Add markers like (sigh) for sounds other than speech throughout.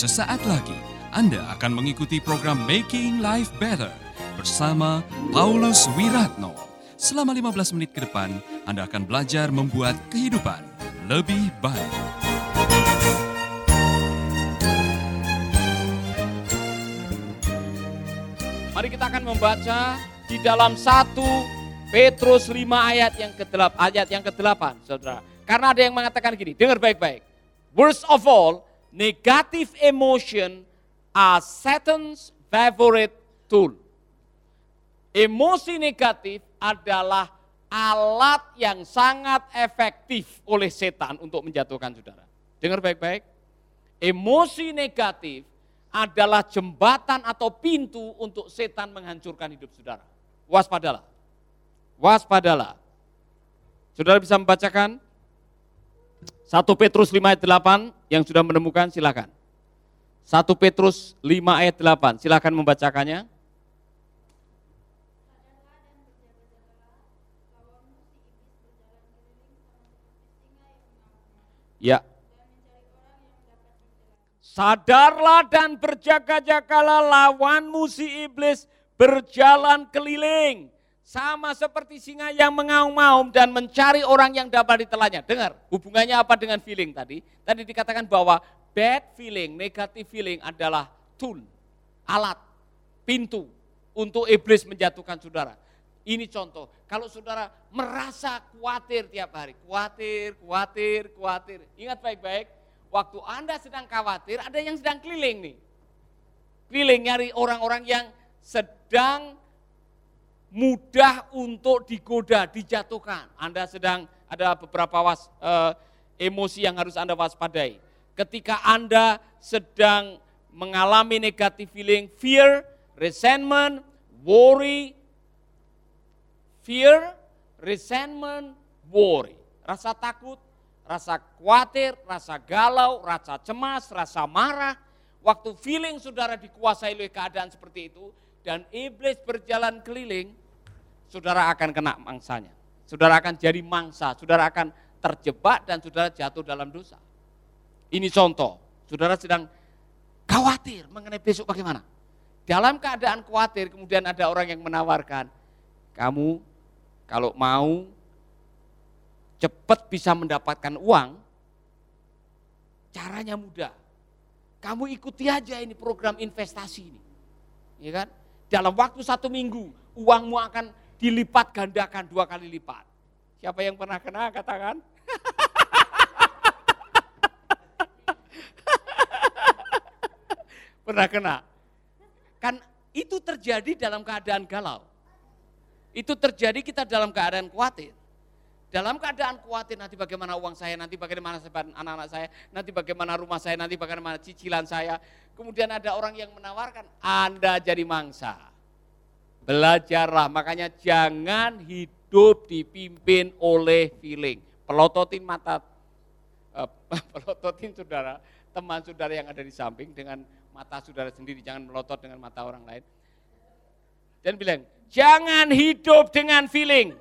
Sesaat lagi Anda akan mengikuti program Making Life Better bersama Paulus Wiratno. Selama 15 menit ke depan, Anda akan belajar membuat kehidupan lebih baik. Mari kita akan membaca di dalam 1 Petrus 5 ayat yang ke-8, ayat yang ke-8, Saudara. Karena ada yang mengatakan gini, dengar baik-baik. Worst of all, negative emotion are Satan's favorite tool. Emosi negatif adalah alat yang sangat efektif oleh setan untuk menjatuhkan saudara. Dengar baik-baik. Emosi negatif adalah jembatan atau pintu untuk setan menghancurkan hidup saudara. Waspadalah. Waspadalah. Saudara bisa membacakan 1 Petrus 5 ayat 8 yang sudah menemukan silakan. 1 Petrus 5 ayat 8, silakan membacakannya. Ya. Sadarlah dan berjaga-jagalah lawanmu si iblis berjalan keliling. Sama seperti singa yang mengaum-ngaum dan mencari orang yang dapat ditelannya. Dengar, hubungannya apa dengan feeling tadi? Tadi dikatakan bahwa bad feeling, negative feeling adalah tool, alat, pintu untuk iblis menjatuhkan saudara. Ini contoh, kalau saudara merasa khawatir tiap hari, khawatir, khawatir, khawatir. Ingat baik-baik, waktu Anda sedang khawatir, ada yang sedang keliling nih. Keliling nyari orang-orang yang sedang mudah untuk digoda, dijatuhkan. Anda sedang ada beberapa was, uh, emosi yang harus Anda waspadai. Ketika Anda sedang mengalami negatif feeling, fear, resentment, worry, fear, resentment, worry. Rasa takut, rasa khawatir, rasa galau, rasa cemas, rasa marah. Waktu feeling saudara dikuasai oleh keadaan seperti itu, dan iblis berjalan keliling, saudara akan kena mangsanya. Saudara akan jadi mangsa, saudara akan terjebak dan saudara jatuh dalam dosa. Ini contoh, saudara sedang khawatir mengenai besok bagaimana. Dalam keadaan khawatir kemudian ada orang yang menawarkan, kamu kalau mau cepat bisa mendapatkan uang, caranya mudah. Kamu ikuti aja ini program investasi ini. Ya kan? Dalam waktu satu minggu, uangmu akan dilipat gandakan dua kali lipat. Siapa yang pernah kena katakan? (laughs) pernah kena. Kan itu terjadi dalam keadaan galau. Itu terjadi kita dalam keadaan khawatir. Dalam keadaan khawatir nanti bagaimana uang saya, nanti bagaimana anak-anak saya, nanti bagaimana rumah saya, nanti bagaimana cicilan saya. Kemudian ada orang yang menawarkan, Anda jadi mangsa Belajarlah, makanya jangan hidup dipimpin oleh feeling. Pelototin mata, uh, (laughs) pelototin saudara, teman saudara yang ada di samping dengan mata saudara sendiri, jangan melotot dengan mata orang lain. Dan bilang, jangan hidup dengan feeling.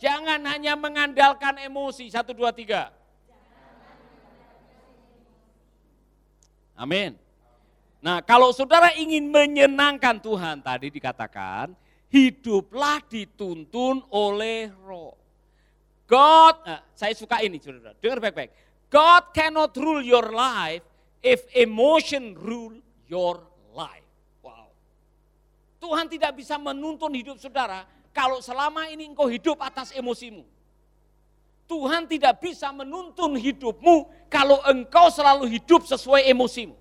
Jangan hanya mengandalkan emosi, satu, dua, tiga. Amin. Nah kalau saudara ingin menyenangkan Tuhan tadi dikatakan, hiduplah dituntun oleh roh. God, nah, saya suka ini saudara, dengar baik-baik. God cannot rule your life if emotion rule your life. Wow. Tuhan tidak bisa menuntun hidup saudara kalau selama ini engkau hidup atas emosimu. Tuhan tidak bisa menuntun hidupmu kalau engkau selalu hidup sesuai emosimu.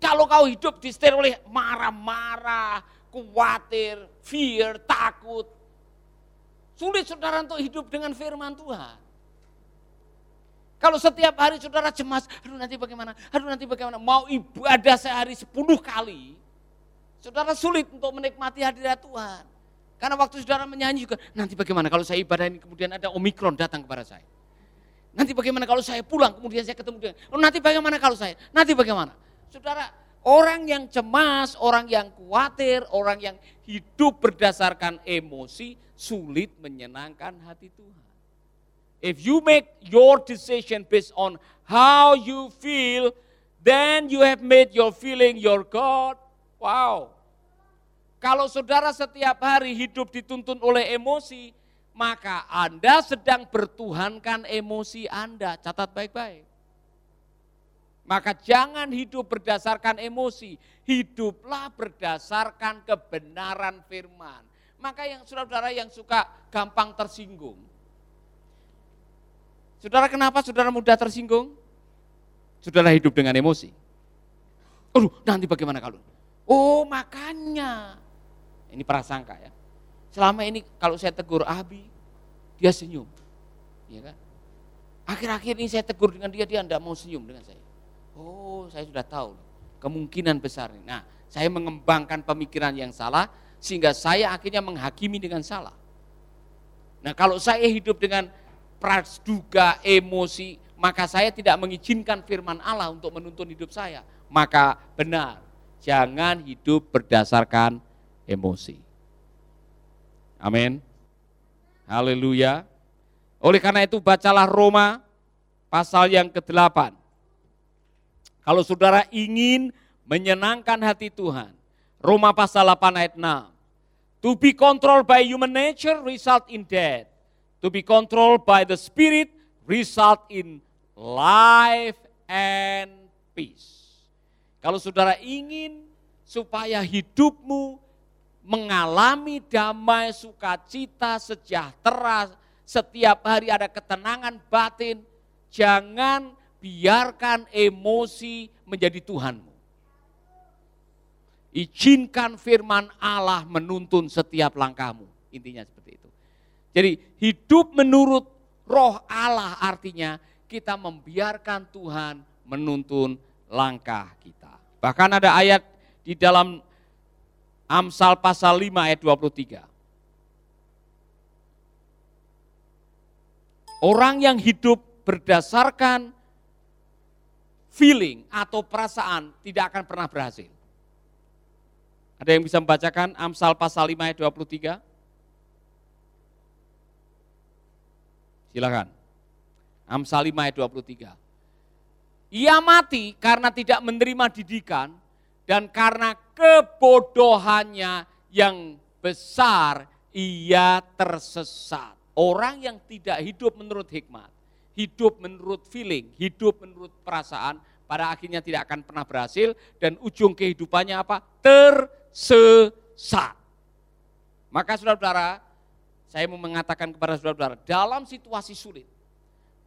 Kalau kau hidup disetir oleh marah-marah, khawatir, fear, takut. Sulit saudara untuk hidup dengan firman Tuhan. Kalau setiap hari saudara cemas, aduh nanti bagaimana, aduh nanti bagaimana, mau ibadah sehari sepuluh kali, saudara sulit untuk menikmati hadirat Tuhan. Karena waktu saudara menyanyi juga, nanti bagaimana kalau saya ibadah ini kemudian ada omikron datang kepada saya. Nanti bagaimana kalau saya pulang kemudian saya ketemu dengan, oh, nanti bagaimana kalau saya, nanti bagaimana. Saudara, orang yang cemas, orang yang khawatir, orang yang hidup berdasarkan emosi sulit menyenangkan hati Tuhan. If you make your decision based on how you feel, then you have made your feeling your God. Wow. Kalau saudara setiap hari hidup dituntun oleh emosi, maka Anda sedang bertuhankan emosi Anda. Catat baik-baik. Maka jangan hidup berdasarkan emosi, hiduplah berdasarkan kebenaran firman. Maka yang saudara-saudara yang suka gampang tersinggung. Saudara kenapa saudara mudah tersinggung? Saudara hidup dengan emosi. Aduh, nanti bagaimana kalau? Oh, makanya ini prasangka ya. Selama ini kalau saya tegur Abi, dia senyum. Ya kan? Akhir-akhir ini saya tegur dengan dia, dia tidak mau senyum dengan saya. Oh, saya sudah tahu kemungkinan besar ini. Nah, saya mengembangkan pemikiran yang salah sehingga saya akhirnya menghakimi dengan salah. Nah, kalau saya hidup dengan praduga emosi, maka saya tidak mengizinkan firman Allah untuk menuntun hidup saya. Maka benar, jangan hidup berdasarkan emosi. Amin. Haleluya. Oleh karena itu bacalah Roma pasal yang ke-8. Kalau saudara ingin menyenangkan hati Tuhan, Roma pasal 8 ayat 6. To be controlled by human nature result in death. To be controlled by the spirit result in life and peace. Kalau saudara ingin supaya hidupmu mengalami damai, sukacita, sejahtera, setiap hari ada ketenangan batin, jangan biarkan emosi menjadi Tuhanmu. Izinkan firman Allah menuntun setiap langkahmu. Intinya seperti itu. Jadi hidup menurut roh Allah artinya kita membiarkan Tuhan menuntun langkah kita. Bahkan ada ayat di dalam Amsal pasal 5 ayat 23. Orang yang hidup berdasarkan feeling atau perasaan tidak akan pernah berhasil. Ada yang bisa membacakan Amsal pasal 5 ayat 23? Silakan. Amsal 5 ayat 23. Ia mati karena tidak menerima didikan dan karena kebodohannya yang besar ia tersesat. Orang yang tidak hidup menurut hikmat, hidup menurut feeling, hidup menurut perasaan, pada akhirnya tidak akan pernah berhasil dan ujung kehidupannya apa? Tersesat. Maka saudara-saudara, saya mau mengatakan kepada saudara-saudara, dalam situasi sulit,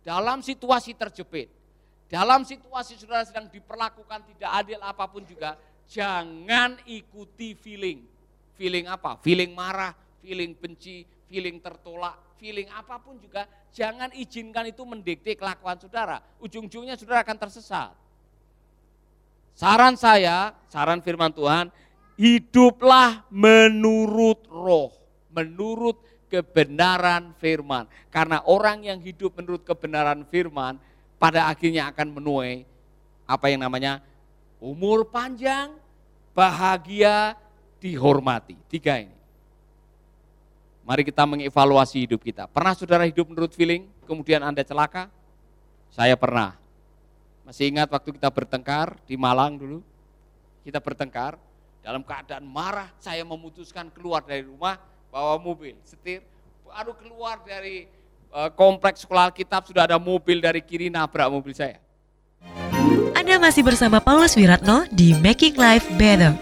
dalam situasi terjepit, dalam situasi saudara sedang diperlakukan tidak adil apa pun juga, jangan ikuti feeling. Feeling apa? Feeling marah, feeling benci, feeling tertolak, feeling apa pun juga, jangan izinkan itu mendikte kelakuan saudara. Ujung-ujungnya saudara akan tersesat. Saran saya, saran firman Tuhan, hiduplah menurut roh, menurut kebenaran firman. Karena orang yang hidup menurut kebenaran firman, pada akhirnya akan menuai apa yang namanya umur panjang, bahagia, dihormati. Tiga ini. Mari kita mengevaluasi hidup kita. Pernah saudara hidup menurut feeling, kemudian Anda celaka? Saya pernah. Masih ingat waktu kita bertengkar di Malang dulu? Kita bertengkar, dalam keadaan marah, saya memutuskan keluar dari rumah, bawa mobil, setir, baru keluar dari kompleks sekolah kitab sudah ada mobil dari kiri nabrak mobil saya. Anda masih bersama Paulus Wiratno di Making Life Better.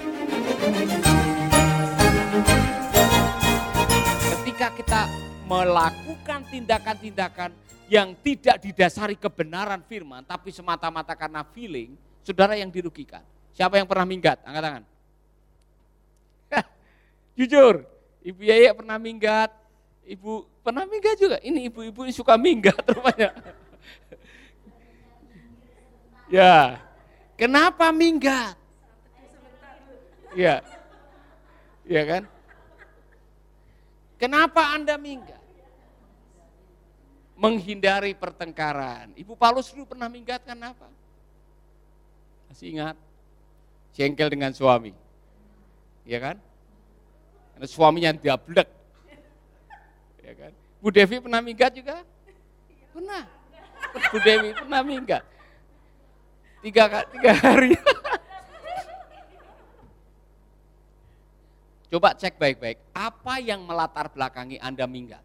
Ketika kita melakukan tindakan-tindakan yang tidak didasari kebenaran firman, tapi semata-mata karena feeling, saudara yang dirugikan. Siapa yang pernah minggat? Angkat tangan. (laughs) Jujur, Ibu Yaya pernah minggat, Ibu pernah minggat juga. Ini ibu-ibu suka minggat rupanya. Ya. Kenapa minggat? Ya. Ya kan? Kenapa Anda minggat? Menghindari pertengkaran. Ibu Paulus dulu pernah minggat kenapa? Masih ingat? Jengkel dengan suami. Ya kan? Karena suaminya diablek. Ya kan? Bu Devi pernah minggat juga? Pernah. Bu Dewi pernah minggat. Tiga, tiga hari. Coba cek baik-baik, apa yang melatar belakangi Anda minggat?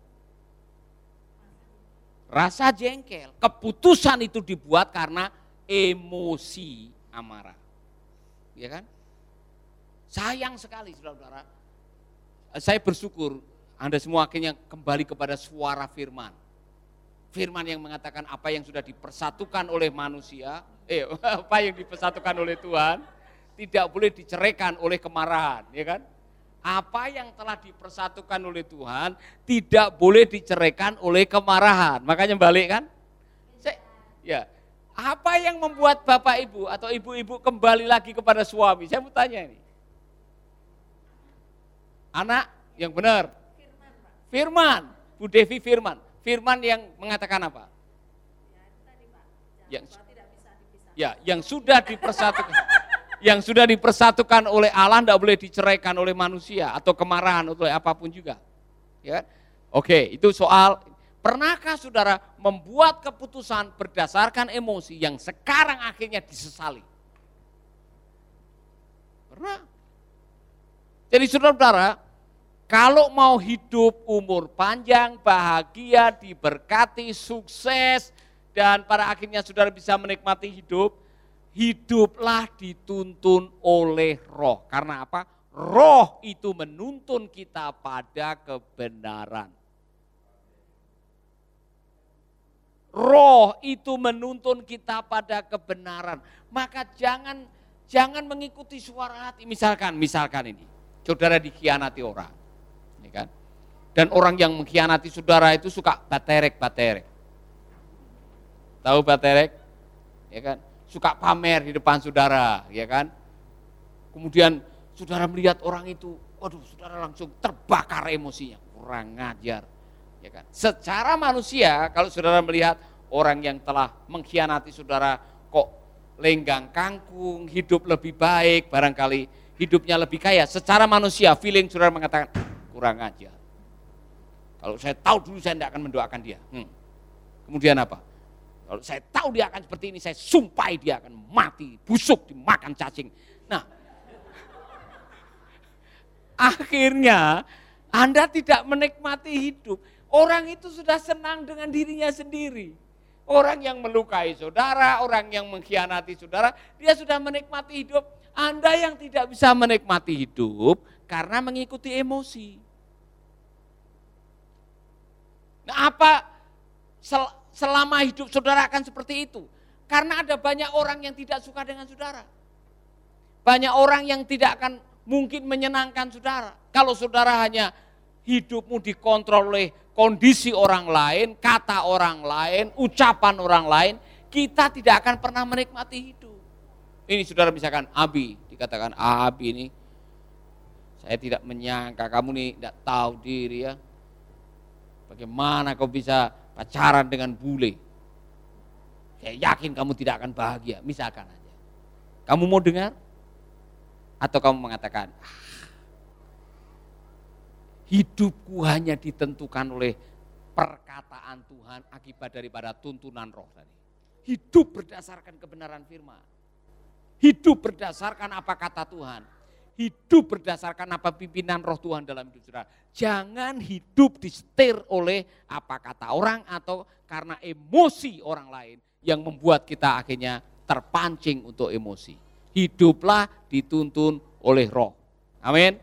Rasa jengkel, keputusan itu dibuat karena emosi amarah. Ya kan? Sayang sekali saudara-saudara, saya bersyukur Anda semua akhirnya kembali kepada suara firman. Firman yang mengatakan apa yang sudah dipersatukan oleh manusia, eh (laughs) apa yang dipersatukan oleh Tuhan, tidak boleh diceraikan oleh kemarahan, ya kan? apa yang telah dipersatukan oleh Tuhan tidak boleh diceraikan oleh kemarahan. Makanya balik kan? Ya, apa yang membuat bapak ibu atau ibu-ibu kembali lagi kepada suami? Saya mau tanya ini. Anak yang benar. Firman, Bu Devi Firman. Firman yang mengatakan apa? Yang, ya, yang sudah dipersatukan (laughs) yang sudah dipersatukan oleh Allah tidak boleh diceraikan oleh manusia atau kemarahan atau apa pun juga. Ya. Oke, itu soal pernahkah saudara membuat keputusan berdasarkan emosi yang sekarang akhirnya disesali? Pernah. Jadi saudara-saudara, kalau mau hidup umur panjang, bahagia, diberkati, sukses, dan pada akhirnya saudara bisa menikmati hidup, hiduplah dituntun oleh roh. Karena apa? Roh itu menuntun kita pada kebenaran. Roh itu menuntun kita pada kebenaran. Maka jangan jangan mengikuti suara hati. Misalkan, misalkan ini, saudara dikhianati orang, ya kan? Dan orang yang mengkhianati saudara itu suka baterek-baterek. Tahu baterek? Ya kan? suka pamer di depan saudara, ya kan? Kemudian saudara melihat orang itu, waduh, saudara langsung terbakar emosinya, kurang ngajar, ya kan? Secara manusia, kalau saudara melihat orang yang telah mengkhianati saudara, kok lenggang kangkung, hidup lebih baik, barangkali hidupnya lebih kaya. Secara manusia, feeling saudara mengatakan kurang ajar. Kalau saya tahu dulu saya tidak akan mendoakan dia. Hmm. Kemudian apa? Kalau saya tahu dia akan seperti ini, saya sumpah dia akan mati, busuk, dimakan cacing. Nah, (laughs) akhirnya Anda tidak menikmati hidup. Orang itu sudah senang dengan dirinya sendiri. Orang yang melukai saudara, orang yang mengkhianati saudara, dia sudah menikmati hidup. Anda yang tidak bisa menikmati hidup karena mengikuti emosi. Apa selama hidup saudara akan seperti itu. Karena ada banyak orang yang tidak suka dengan saudara. Banyak orang yang tidak akan mungkin menyenangkan saudara. Kalau saudara hanya hidupmu dikontrol oleh kondisi orang lain, kata orang lain, ucapan orang lain, kita tidak akan pernah menikmati hidup. Ini saudara misalkan Abi, dikatakan Abi ini, saya tidak menyangka kamu nih tidak tahu diri ya. Bagaimana kau bisa pacaran dengan bule. Saya yakin kamu tidak akan bahagia, misalkan aja. Kamu mau dengar? Atau kamu mengatakan, ah, hidupku hanya ditentukan oleh perkataan Tuhan akibat daripada tuntunan roh tadi. Hidup berdasarkan kebenaran firman. Hidup berdasarkan apa kata Tuhan hidup berdasarkan apa pimpinan roh Tuhan dalam hidup saudara. Jangan hidup disetir oleh apa kata orang atau karena emosi orang lain yang membuat kita akhirnya terpancing untuk emosi. Hiduplah dituntun oleh roh. Amin.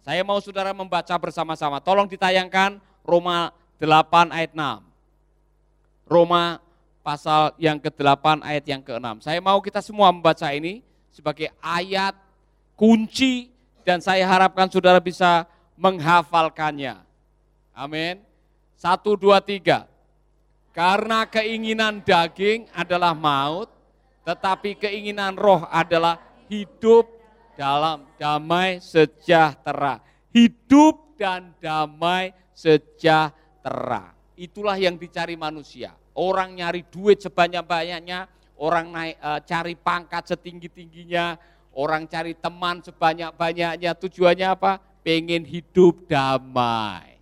Saya mau saudara membaca bersama-sama. Tolong ditayangkan Roma 8 ayat 6. Roma pasal yang ke-8 ayat yang ke-6. Saya mau kita semua membaca ini sebagai ayat kunci dan saya harapkan saudara bisa menghafalkannya. Amin. Satu, dua, tiga. Karena keinginan daging adalah maut, tetapi keinginan roh adalah hidup dalam damai sejahtera. Hidup dan damai sejahtera. Itulah yang dicari manusia. Orang nyari duit sebanyak-banyaknya, orang naik, e, cari pangkat setinggi-tingginya, Orang cari teman sebanyak-banyaknya tujuannya apa? Pengen hidup damai.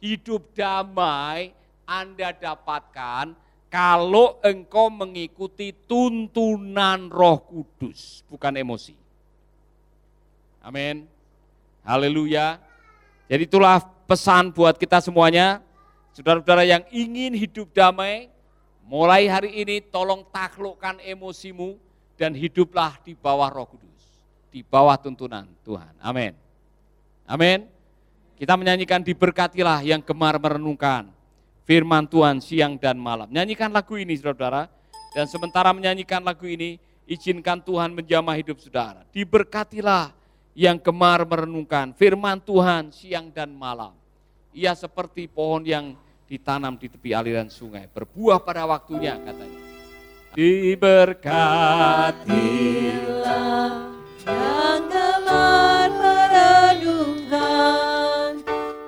Hidup damai Anda dapatkan kalau engkau mengikuti tuntunan Roh Kudus, bukan emosi. Amin. Haleluya. Jadi itulah pesan buat kita semuanya. Saudara-saudara yang ingin hidup damai, mulai hari ini tolong taklukkan emosimu dan hiduplah di bawah Roh Kudus, di bawah tuntunan Tuhan. Amin. Amin. Kita menyanyikan diberkatilah yang gemar merenungkan firman Tuhan siang dan malam. Nyanyikan lagu ini saudara-saudara. Dan sementara menyanyikan lagu ini, izinkan Tuhan menjamah hidup saudara. Diberkatilah yang gemar merenungkan firman Tuhan siang dan malam. Ia seperti pohon yang ditanam di tepi aliran sungai, berbuah pada waktunya katanya. Diberkatilah yang gemar merenungkan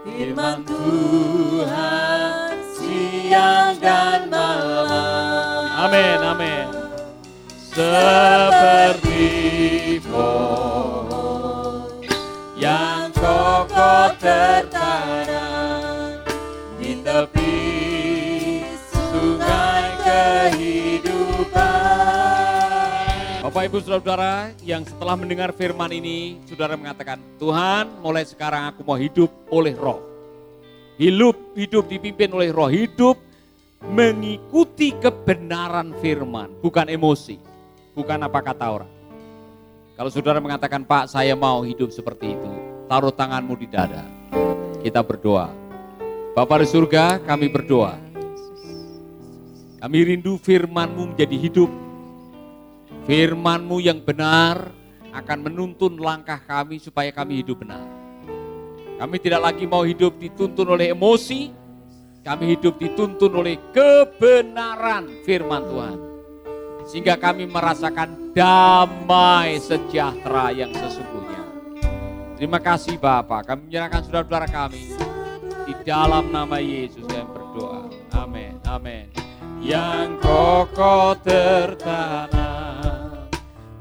firman Tuhan siang dan malam. Amin, amin. Seperti Bapak Ibu Saudara yang setelah mendengar firman ini, Saudara mengatakan, Tuhan mulai sekarang aku mau hidup oleh roh. Hidup, hidup dipimpin oleh roh, hidup mengikuti kebenaran firman, bukan emosi, bukan apa kata orang. Kalau saudara mengatakan, Pak saya mau hidup seperti itu, taruh tanganmu di dada. Kita berdoa. Bapak di surga, kami berdoa. Kami rindu firmanmu menjadi hidup. Firmanmu yang benar akan menuntun langkah kami supaya kami hidup benar. Kami tidak lagi mau hidup dituntun oleh emosi, kami hidup dituntun oleh kebenaran firman Tuhan. Sehingga kami merasakan damai sejahtera yang sesungguhnya. Terima kasih Bapak, kami menyerahkan saudara-saudara kami. Di dalam nama Yesus kami berdoa. Amin, amin. Yang kokoh tertanam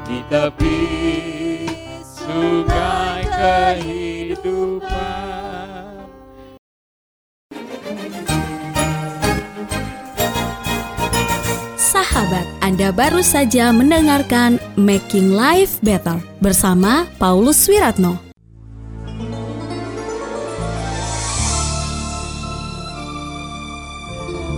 di tepi sungai kehidupan. Sahabat, Anda baru saja mendengarkan Making Life Better bersama Paulus Wiratno.